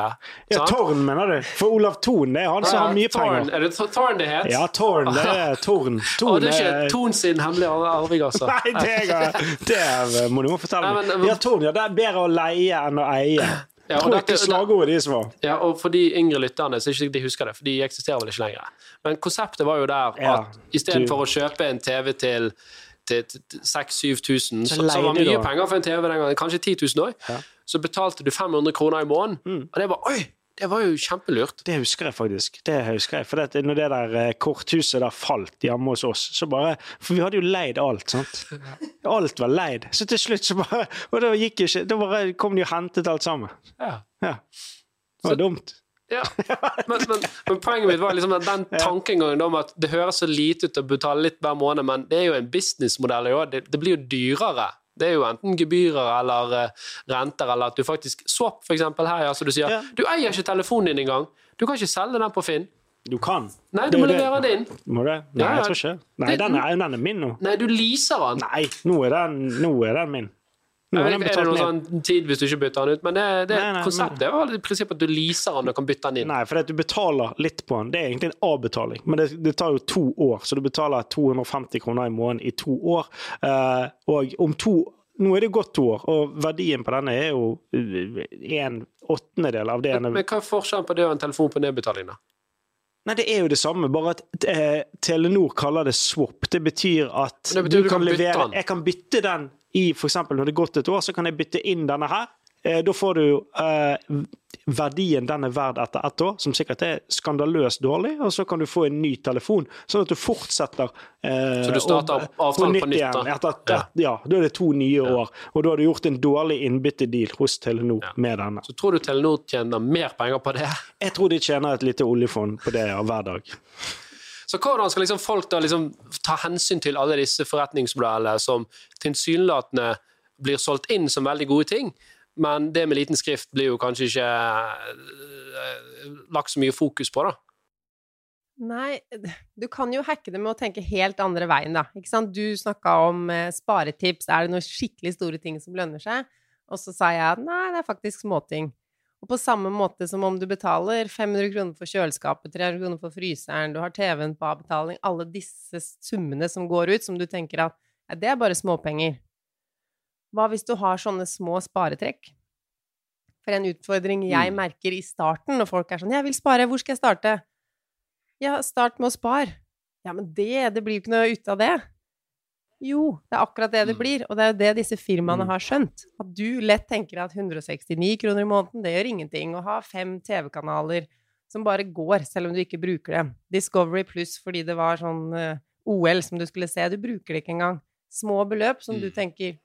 Ja, Tårn, mener du? For Olav Thon, det er han som ja, har mye Torn. penger. Er det Tårn det het? Ja, Tårn. Det er Torn. Torn oh, det er ikke Thon sin hemmelige arving, altså? Nei, det, er, det er, må du må fortelle meg. Ja, Torn, ja, det er bedre å leie enn å eie. Ja, og dette- slagordet deres var. Ja, og for de yngre lytterne så er ikke de husker det, for de eksisterer vel ikke lenger. Men konseptet var jo der Ja, at istedenfor å kjøpe en TV til til 6000-7000, Så som som var mye da. penger for en TV den gangen, kanskje 10 000 òg, Ja. så betalte du 500 kroner i måneden. Mm. Og det var Oi! Det var jo kjempelurt. Det husker jeg faktisk. Det husker jeg. For det, når det der eh, korthuset der falt hjemme hos oss, så bare For vi hadde jo leid alt, sant. Alt var leid. Så til slutt så bare Og da gikk jo ikke Da bare kom de og hentet alt sammen. Ja. Ja. Det var Så- dumt. Ja. Men, men, men poenget mitt var liksom den tankegangen om at det høres så lite ut å betale litt hver måned, men det er jo en businessmodell. jo. Det, det blir jo dyrere. Det er jo enten gebyrer eller eh, renter, eller at du faktisk Swap, eksempel, her, ja, så du sier Ja. du eier ikke telefonen din engang. Du kan ikke selge den på Finn. Du kan. Nei, du må det. levere den inn. Må det? Nei, jeg tror ikke. Nei, den er, den er min nå. Nei, du leaser den. Nei, nå er den, nå er den min. Nå er er det noe sånn tid hvis du ikke bytter den ut, men det, det Nei, nei, konseptet er vel i prinsippet at du leaser den og kan bytte den inn. Nei, for det at du betaler litt på den. Det er egentlig en avbetaling, men det, det tar jo to år. Så du betaler 250 kroner i måneden i to år. Uh, og om to Nå er det gått to år, og verdien på denne er jo eh, en åttendedel av det Men, men hva er forskjellen på det og en telefon på nedbetaling, da? Nei, det er jo det samme, bare at eh, Telenor kaller det swap. Det betyr at det betyr du kan bytte den. Jeg kan bytte den i eksempel når det er gått et år, så kan jeg bytte inn denne her. Eh, da får du eh, verdien den er verd etter ett år, som sikkert er skandaløst dårlig, og så kan du få en ny telefon, sånn at du fortsetter eh, Så du starter å- avtalen på nytt, igjen. da? Etter, ja. ja, da er det to nye år, og da har du gjort en dårlig innbyttedeal hos Telenor Ja. med denne. Så tror du Telenor tjener mer penger på det? Jeg tror de tjener et lite oljefond på det ja, hver dag. Så hvordan skal liksom folk da liksom ta hensyn til alle disse forretningsmodellene som tilsynelatende blir solgt inn som veldig gode ting, men det med liten skrift blir jo kanskje ikke eh, lagt så mye fokus på, da. Nei, du kan jo hacke det med å tenke helt andre veien, da. Ikke sant? Du snakka om eh, sparetips, er det noen skikkelig store ting som lønner seg? Og så sa jeg at nei, det er faktisk småting. Og på samme måte som om du betaler 500 kroner for kjøleskapet, 300 kroner for fryseren, du har TV-en på avbetaling, alle disse summene som går ut, som du tenker at ja, det er bare småpenger. Hva hvis du har sånne små sparetrekk? For en utfordring jeg Mm. merker i starten, når folk er sånn 'Jeg vil spare, hvor skal jeg starte?' Ja, start med å spare. Ja, men det Det blir jo ikke noe ut av det. Jo, det er akkurat det det Mm. blir, og det er jo det disse firmaene Mm. har skjønt. At du lett tenker at 169 kroner i måneden, det gjør ingenting. Å ha fem TV-kanaler som bare går, selv om du ikke bruker dem. Discovery pluss fordi det var sånn uh, OL som du skulle se, du bruker det ikke engang. Små beløp som du Mm. tenker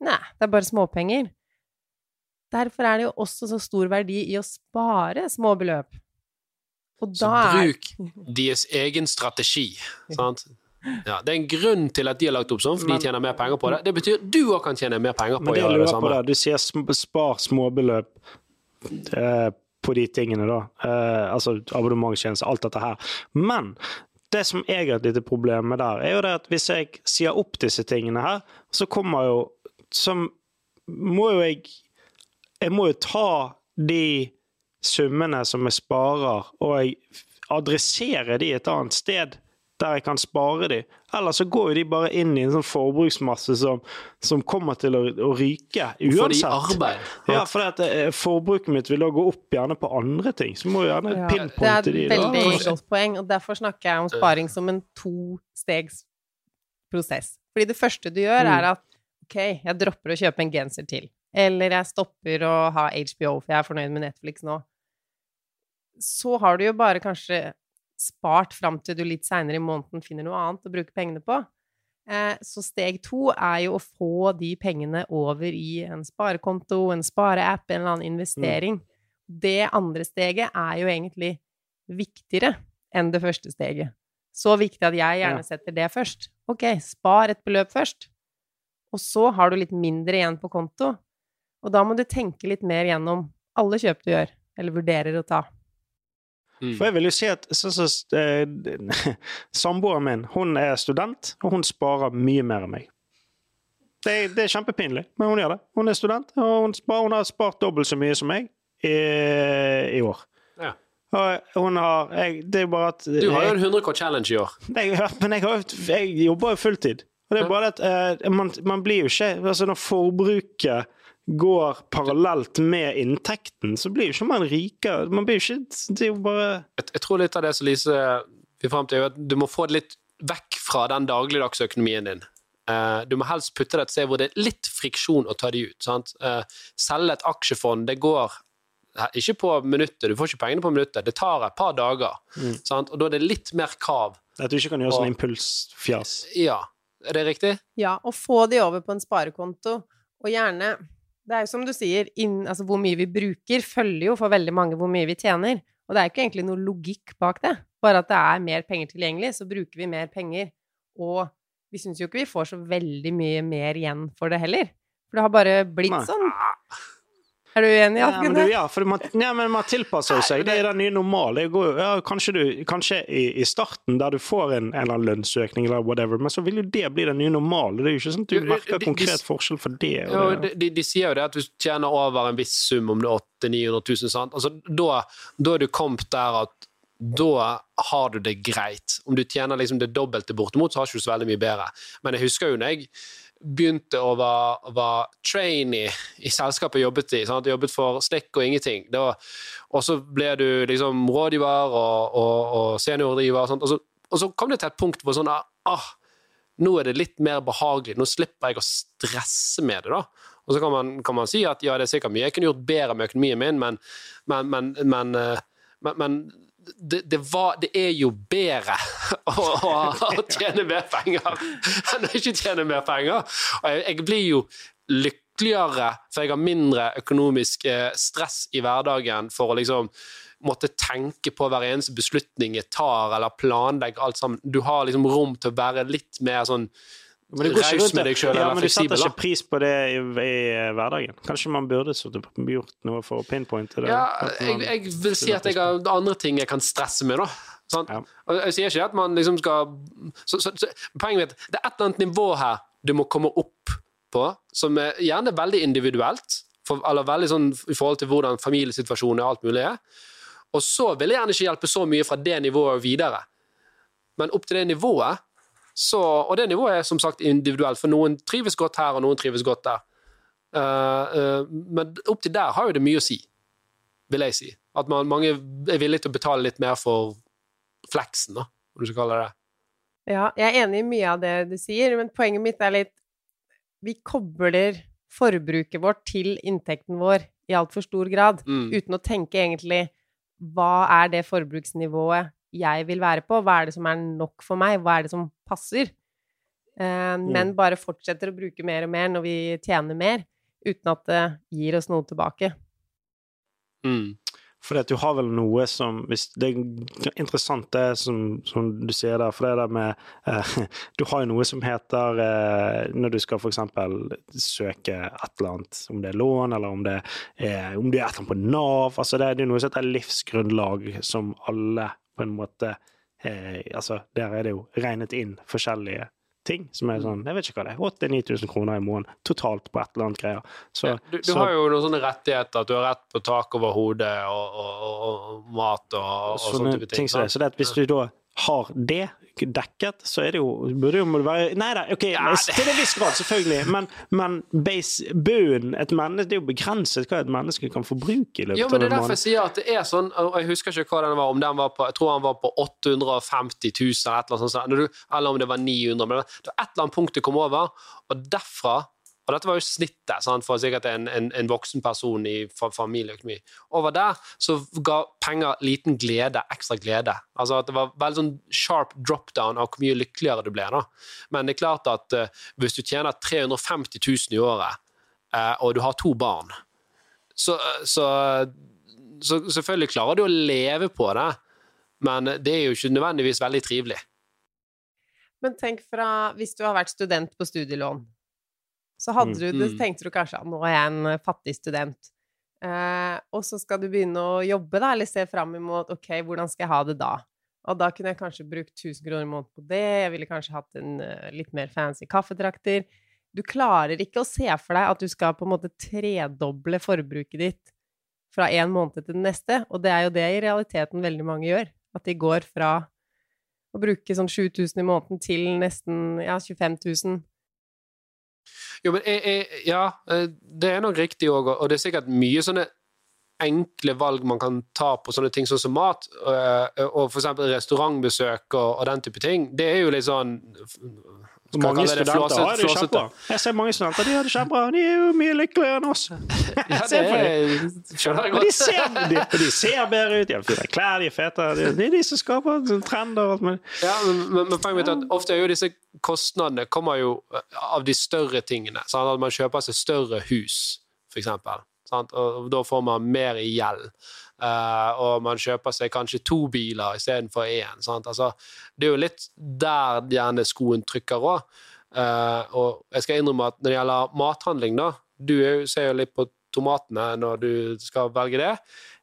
Nei, det er bare småpenger. Derfor er det jo også så stor verdi i å spare små beløp. Og Så da er bruk deres egen strategi. Sant? Ja, det er en grunn til at de har lagt opp sånn, for Men- de tjener mer penger på det. Det betyr at du òg kan tjene mer penger på å gjøre det samme. du sier spar småbeløp eh, på de tingene, da. Eh, altså abonnementstjeneste, alt dette her. Men det som jeg har et lite problem med der, er jo det at hvis jeg sier opp disse tingene her, så kommer jo Som må jo jeg Jeg må jo ta de summene som jeg sparer, og jeg adressere de et annet sted der jeg kan spare de. Ellers så går jo de bare inn i en sånn forbruksmasse som, som kommer til å, å ryke For de arbeid. Ja, for at, eh, forbruket mitt vil da gå opp gjerne på andre ting. Så må jo gjerne Ja, pinpointe Det er et da. veldig godt poeng, og derfor snakker jeg om sparing som en tostegsprosess. Fordi det første du gjør, Mm. er at ok, jeg dropper å kjøpe en genser til. Eller jeg stopper å ha HBO, for jeg er fornøyd med Netflix nå. Så har du jo bare kanskje spart fram til du litt seinere i måneden finner noe annet å bruke pengene på. Eh, Så steg to er jo å få de pengene over i en sparekonto, en spareapp, en eller annen investering. Det andre steget er jo egentlig viktigere enn det første steget. Så viktig at jeg gjerne setter det først. Ok, spar et beløp først. Og så har du litt mindre igjen på konto. Og da må du tenke litt mer gjennom alle kjøp du gjør, eller vurderer å ta. Mm. For jeg vil jo si at så, så, eh, Samboeren min hun er student, og hun sparer mye mer enn meg. Det, det er kjempepinlig, men hun gjør det. Hun er student, og hun, spar, hun har spart dobbelt så mye som meg i, i år. Ja. Og hun har jeg, Det er jo bare at Du har jo en 100 K challenge i år. jeg, men jeg, har, jeg jobber jo fulltid. Og det er bare at eh, man, man blir jo ikke altså Når forbruket går parallelt med inntekten, så blir jo ikke man rikere. Man blir jo ikke Det er jo bare jeg, jeg tror litt av det som Lise vil fram til, er at du må få det litt vekk fra den dagligdagsøkonomien din. Uh, du må helst putte det et sted hvor det er litt friksjon å ta de ut. Sant? Uh, selge et aksjefond, det går ikke på minuttet, du får ikke pengene på minuttet, det tar et par dager. Mm. Og da er det litt mer krav. At du ikke kan gjøre sånn impulsfjas. Ja, er det riktig? Ja, og få de over på en sparekonto, og gjerne Det er jo som du sier, inn, altså hvor mye vi bruker, følger jo for veldig mange hvor mye vi tjener. Og det er ikke egentlig noe logikk bak det. Bare at det er mer penger tilgjengelig, så bruker vi mer penger. Og vi syns jo ikke vi får så veldig mye mer igjen for det heller. For det har bare blitt sånn. Er du enig, Alfred? Ja, ja, for man, ja, men man tilpasser seg. Det er den nye normale. Ja, kanskje, du, kanskje i, i, starten, der du får en, en eller annen lønnsøkning, eller whatever, men så vil jo det bli den nye normalen. Det er jo ikke sånn at du merker konkret forskjell for det. Jo, det. De, de, sier jo det at hvis du tjener over en viss sum, om det er 800 000-900 000, sant? Altså, da, da er du kommet der at da har du det greit. Om du tjener liksom det dobbelte bortimot, så har du ikke så veldig mye bedre. Men jeg husker jo når jeg begynte å være, være trainee i selskapet jeg jobbet i. Sant? Jobbet for stikk og ingenting. Var, og så ble du liksom rådgiver og, og, og seniordriver, og, så, og så kom det til et punkt hvor sånn ah, nå er det litt mer behagelig, nå slipper jeg å stresse med det. da. Og så kan man, kan man si at ja, det er sikkert mye jeg kunne gjort bedre med økonomien min, men, men, men, men, eh, men det, det, var, det, er jo bedre å, å, å, tjene mer penger enn å ikke tjene mer penger. Og jeg, jeg, blir jo lykkeligere, for jeg har mindre økonomisk eh, stress i hverdagen for å liksom måtte tenke på hver eneste beslutning jeg tar, eller planlegge alt sammen. Du har liksom rom til å være litt mer sånn raus med deg sjøl ja, men Du setter ikke pris på det i, i hverdagen. Kanskje man burde gjort noe for å pinpointe det? Ja, jeg, jeg, vil si at jeg har andre ting jeg kan stresse med, da. Sånn? Ja. Jeg sier ikke at man liksom skal så, så, så, Poenget mitt det er et eller annet nivå her du må komme opp på, som er gjerne veldig individuelt, for, eller veldig sånn i forhold til hvordan familiesituasjonen og alt mulig er. Og så vil jeg gjerne ikke hjelpe så mye fra det nivået videre. Men opp til det nivået så, og det nivået er som sagt individuelt, for noen trives godt her, og noen trives godt der. Uh, uh, men opp til der har jo det mye å si, vil jeg si. At man, mange er villige til å betale litt mer for fleksen, da, om du skal kalle det det. Ja, jeg er enig i mye av det du sier, men poenget mitt er litt Vi kobler forbruket vårt til inntekten vår i altfor stor grad, mm. uten å tenke egentlig hva er det forbruksnivået jeg vil være på. Hva er det som er nok for meg? Hva er det som passer? Uh, men bare fortsetter å bruke mer og mer når vi tjener mer, uten at det gir oss noe tilbake. Mm. For du har vel noe som Det er interessant det som, som du sier der, for det er det med eh, Du har jo noe som heter eh, Når du skal f.eks. søke et eller annet, om det er lån, eller om det er, om det er et eller annet på Nav altså Det er noe som heter livsgrunnlag, som alle på en måte eh, Altså, der er det jo regnet inn forskjellige ting som er sånn Jeg vet ikke hva det er. 8000-9000 kroner i måneden totalt på et eller annet greier. Så, du, du så, har jo noen sånne rettigheter, at du har rett på tak over hodet og, og, og, og mat og, sånne, sånne ting. Så, det, så det at hvis du da har det dekket, så er det jo burde jo må det være Nei da, ok, ja, til en viss grad, selvfølgelig, men, men base, bunnen et menneske, Det er jo begrenset hva et menneske kan forbruke i løpet. Jo, men Det er derfor jeg sier at det er sånn, og jeg husker ikke hva den var, om den var på jeg tror han var på 850 000 eller et eller annet sånt, eller om det var 900 men det var et eller annet punkt det kom over, og derfra og dette var jo snittet sant, for sikkert en, en, en voksen person i familieøkonomi. Over der så ga penger liten glede, ekstra glede. Altså at Det var veldig sånn sharp drop-down av hvor mye lykkeligere du ble. da. Men det er klart at uh, hvis du tjener 350 000 i året, uh, og du har to barn, så, så, så, selvfølgelig klarer du å leve på det, men det er jo ikke nødvendigvis veldig trivelig. Men tenk fra hvis du har vært student på studielån så du, det, mm. tenkte du kanskje at nå er jeg en eh, fattig student. Eh, og så skal du begynne å jobbe, da, eller se fram imot ok, hvordan skal jeg ha det da? Og da kunne jeg kanskje brukt 1000 kroner i måneden på det, jeg ville kanskje hatt en uh, litt mer fancy kaffetrakter. Du klarer ikke å se for deg at du skal på en måte tredoble forbruket ditt fra en måned til den neste, og det er jo det i realiteten veldig mange gjør. At de går fra å bruke sånn 7000 i måneden til nesten ja, 25 000 Jo, men jeg, jeg, ja, eh, det er nok riktig òg, og det er sikkert mye sånne enkle valg man kan ta på sånne ting sånn som mat, og, og f.eks. restaurantbesøk og, og, den type ting. Det er jo litt sånn mange studenter har det kjempebra. Jeg ser mange studenter de har det kjempebra. De er jo mye lykkeligere enn oss. Ja, det er, skjønner jeg godt. De ser, de, de ser bedre ut, de har fine klær, de er fete. Det er de som skaper trender. Ja, men, men, men poenget mitt er at ofte er jo disse kostnadene kommer jo av de større tingene. Sånn at man kjøper seg større hus, for eksempel. Sant? Og da får man mer i gjeld. Uh, og man kjøper seg kanskje to biler istedenfor én. Altså, det er jo litt der gjerne skoen trykker òg. Eh, og jeg skal innrømme at når det gjelder mathandling, da Du ser jo litt på tomatene når du skal velge det.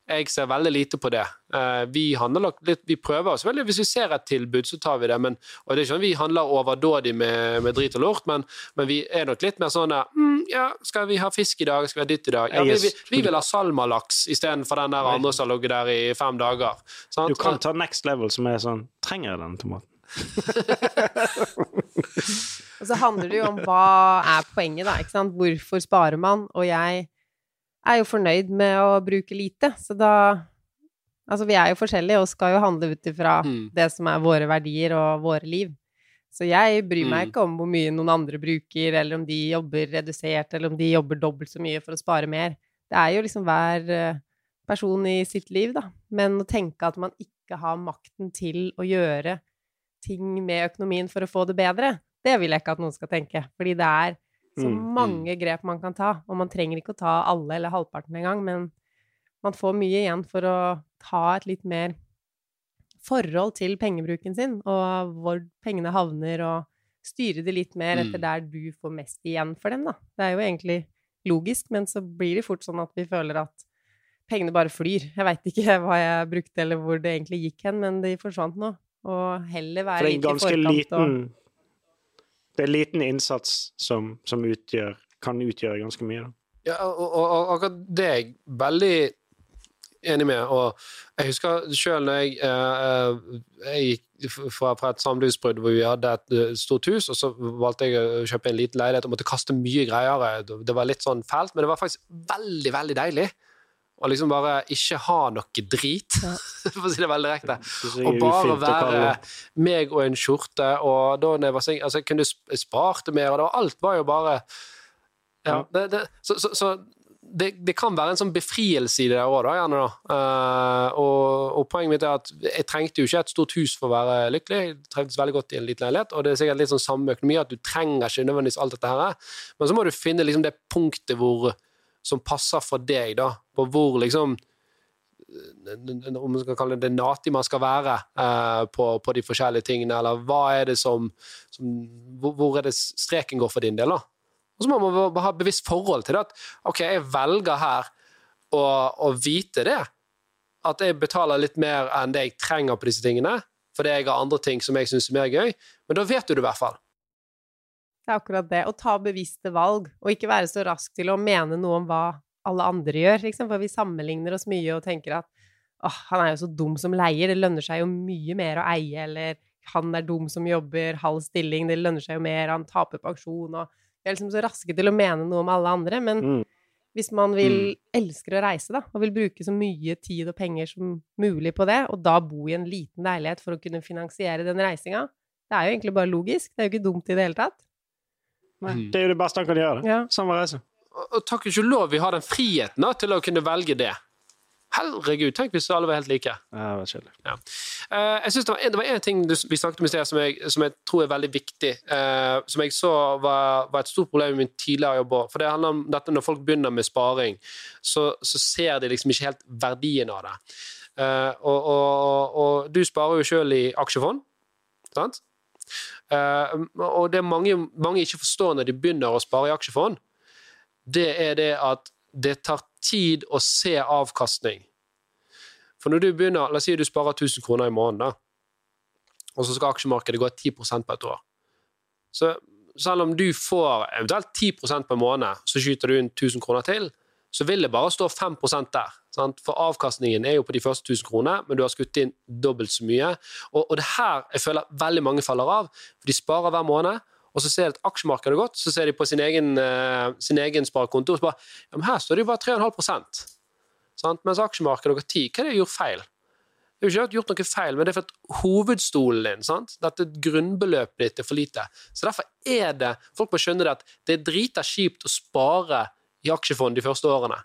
Jeg ser veldig lite på det. Uh, vi handler litt, vi prøver selvfølgelig. Hvis vi ser et tilbud, så tar vi det. Men, og det er ikke sånn vi handler overdådig med, med drit og lort, men, men, vi er nok litt mer sånn mm, ja, skal vi ha fisk i dag, skal vi ha ditt i dag? Ja, vi, vi, vi vil ha salmalaks istedenfor den der andre som har ligget der i fem dager. Sant? Du kan ta next level, som er sånn Trenger jeg den tomaten? og så handler det jo om hva er poenget, da. Ikke sant? Hvorfor sparer man? Og jeg er jo fornøyd med å bruke lite, så da Altså, vi er jo forskjellige og skal jo handle ut ifra mm. det som er våre verdier og våre liv. Så jeg bryr meg mm. ikke om hvor mye noen andre bruker, eller om de jobber redusert, eller om de jobber dobbelt så mye for å spare mer. Det er jo liksom hver eh, person i sitt liv, da. Men å tenke at man ikke har makten til å gjøre ting med økonomien for å få det bedre, det vil jeg ikke at noen skal tenke. Fordi det er så mm, mm. mange grep man kan ta, og man trenger ikke å ta alle eller halvparten engang, men man får mye igjen for å ta et litt mer forhold til pengebruken sin, og hvor pengene havner, og styre det litt mer etter mm. der du får mest igjen for dem, da. Det er jo egentlig logisk, men så blir det fort sånn at vi føler at pengene bare flyr. Jeg veit ikke hva jeg brukte, eller hvor det egentlig gikk hen, men de forsvant nå. Og heller være litt i forkant liten, og Det er liten innsats som, som utgjør, kan utgjøre ganske mye, da. Ja, og akkurat det er jeg veldig enig med. Og jeg husker sjøl når jeg, eh, jeg gikk fra, fra et samlivsbrudd hvor vi hadde et uh, stort hus, og så valgte jeg å kjøpe en liten leilighet og måtte kaste mye greier. Det var litt sånn fælt, men det var faktisk veldig, veldig deilig. Og liksom bare ikke ha noe drit, ja. for å si det veldig direkte. Og bare være meg og en skjorte. Og da når jeg var singel altså Jeg kunne sparte mer, og det var, alt var jo bare ja, det, det, så, så, så, det, det, kan være en sånn befrielse i det òg, da, gjerne. da. Uh, og, og, poenget mitt er at jeg trengte jo ikke et stort hus for å være lykkelig. Jeg trengtes veldig godt i en liten leilighet, og det er sikkert litt sånn samme økonomi, at du trenger ikke nødvendigvis alt dette her. Men så må du finne liksom det punktet hvor, som passer for deg, da. På hvor liksom om man skal kalle det nati man skal være eh, på, på, de forskjellige tingene, eller hva er det som, som hvor, hvor er det streken går for din del, da? Og så må man ha bevisst forhold til det. At OK, jeg velger her å, å vite det. At jeg betaler litt mer enn det jeg trenger på disse tingene, fordi jeg har andre ting som jeg syns er mer gøy. Men da vet du det i hvert fall. Det er akkurat det. Å ta bevisste valg, og ikke være så rask til å mene noe om hva alle andre gjør. Liksom. For vi sammenligner oss mye og tenker at åh, han er jo så dum som leier, det lønner seg jo mye mer å eie, eller han er dum som jobber halv stilling, det lønner seg jo mer, han taper pensjon og vi er liksom så raske til å mene noe om alle andre, men mm. hvis man vil mm. elsker å reise, da, og vil bruke så mye tid og penger som mulig på det, og da bo i en liten leilighet for å kunne finansiere den reisinga, det er jo egentlig bare logisk. Det er jo ikke dumt i det hele tatt. Nei, mm. det er jo det beste han kan gjøre. Ja. Samme reise. Og, og takk ikke lov vi har den friheten da, til å kunne velge det. Herregud, tenk hvis alle var helt like. Ja, det var kjedelig. Ja. Uh, jeg synes det var, en, ting vi snakket om i sted som, som, jeg tror er veldig viktig, uh, som jeg så var, var, et stort problem i min tidligere jobb For det handler om dette når folk begynner med sparing, så, så ser de liksom ikke helt verdien av det. Uh, og, og, og, du sparer jo sjøl i aksjefond, sant? Og det mange, mange ikke forstår når de begynner å spare i aksjefond, det er det at det tar tid å se avkastning. For når du begynner, La oss si du sparer 1000 kroner i måneden, og så skal aksjemarkedet gå 10 på et år. Så selv om du får eventuelt 10 på en måned, så skyter du inn 1000 kroner til, så vil det bare stå 5% der. Sant? For avkastningen er jo på de første 1000 kroner, men du har skutt inn dobbelt så mye. Og, og det her jeg føler veldig mange faller av. For de sparer hver måned, og så ser de at aksjemarkedet har gått, så ser de på sin egen, uh, sin egen sparekonto og så bare ja, men her står det jo bare 3,5 sant? Mens aksjemarkedet har gått 10 Hva er det jeg gjort feil? Det er jo ikke gjort noe feil, men det er for at hovedstolen din, sant? dette grunnbeløpet ditt, er for lite. Så derfor er det Folk må skjønne det at det er drita kjipt å spare i aksjefond de første årene.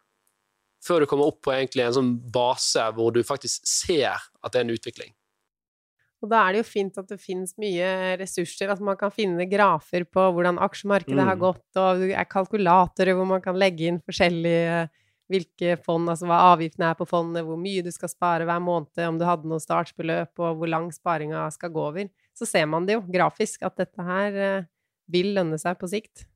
Før du kommer opp på en sånn base hvor du faktisk ser at det er en utvikling. Og da er det jo fint at det finnes mye ressurser, at man kan finne grafer på hvordan aksjemarkedet mm. har gått, og det er kalkulatorer hvor man kan legge inn forskjellige hvilke fond, altså hva avgiftene er på fondet, hvor mye du skal spare hver måned, om du hadde noe startsbeløp, og hvor lang sparinga skal gå over. Så ser man det jo grafisk at dette her eh, vil lønne seg på sikt.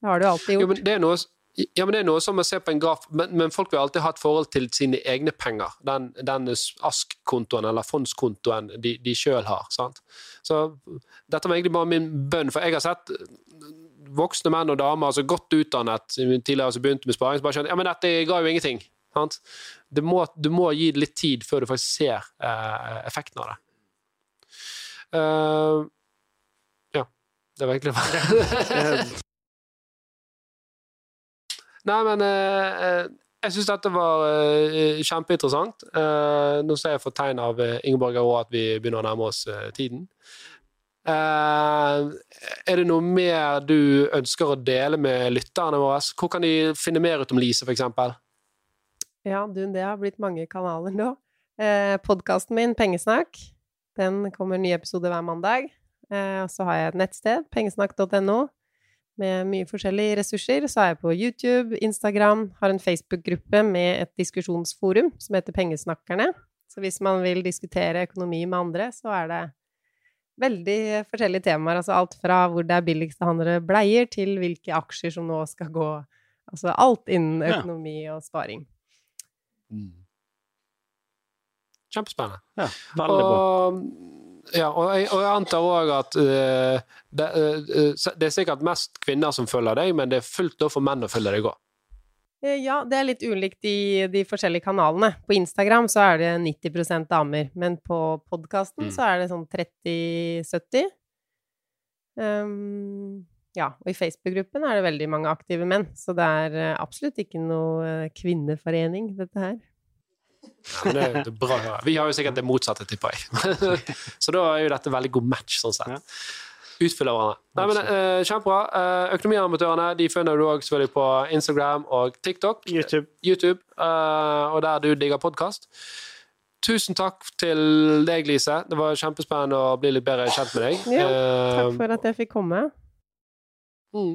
Det har du alltid gjort. Jo, men det er noe ja, men det er noe som å se på en graf, men, men, folk vil alltid ha et forhold til sine egne penger. Den, den ASK-kontoen eller fondskontoen de, de sjøl har. Sant? Så dette var egentlig bare min bønn, for jeg har sett voksne menn og damer, altså godt utdannet tidligere som begynte med sparing, som bare skjønner ja, men dette ga jo ingenting. Må, du må gi det litt tid før du faktisk ser uh, effekten av det. Uh, ja. Det var egentlig bare Nei, men uh, jeg syns dette var kjempeinteressant. nå ser jeg for tegn av Ingeborg òg at vi begynner å nærme oss tiden. Er det noe mer du ønsker å dele med lytterne våre? Hvor kan de finne mer ut om Lise, f.eks.? Ja, du, det har blitt mange kanaler nå. Eh, Podkasten min, Pengesnakk, den kommer ny episode hver mandag. Eh, og så har jeg et nettsted, pengesnakk.no, med mye forskjellige ressurser. Så er jeg på YouTube, Instagram, har en Facebook-gruppe med et diskusjonsforum som heter Pengesnakkerne. Så hvis man vil diskutere økonomi med andre, så er det veldig forskjellige temaer. Altså alt fra hvor det er billigst å handle bleier, til hvilke aksjer som nå skal gå Altså alt innen økonomi og sparing. Mm. Kjempespennende. Ja, veldig bra. Ja, og jeg, og jeg antar òg at uh, det, uh, det, er sikkert mest kvinner som følger deg, men det er fullt for menn å følge deg òg. Ja, det er litt ulikt i de forskjellige kanalene. På Instagram så er det 90% damer, men på podkasten mm. så er det sånn 30-70. Um, ehm, ja, og i Facebook-gruppen er det veldig mange aktive menn, så det er absolutt ikke noe kvinneforening, dette her. Ja, det, det, er bra å høre. Vi har jo sikkert det motsatte, tipper jeg. så da er jo dette veldig god match, sånn sett. Utfyller hverandre. Nei, men, uh, kjempebra. Uh, Økonomiamatørene de finner du òg selvfølgelig på Instagram og TikTok. YouTube. YouTube uh, og der du digger podkast. Tusen takk til deg, Lise. Det var kjempespennende å bli litt bedre kjent med deg. Ja, takk for at jeg fikk komme. Mm.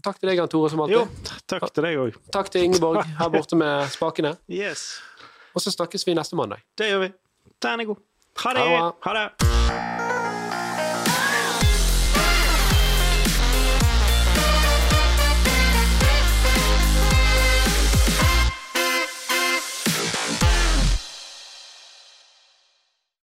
Takk til deg, Jan Tore, som alltid. Jo, takk til deg òg. Takk til Ingeborg her borte med spakene. Yes. Og så snakkes vi neste mandag. Det gjør vi. Den er god. Ha det. Ha det.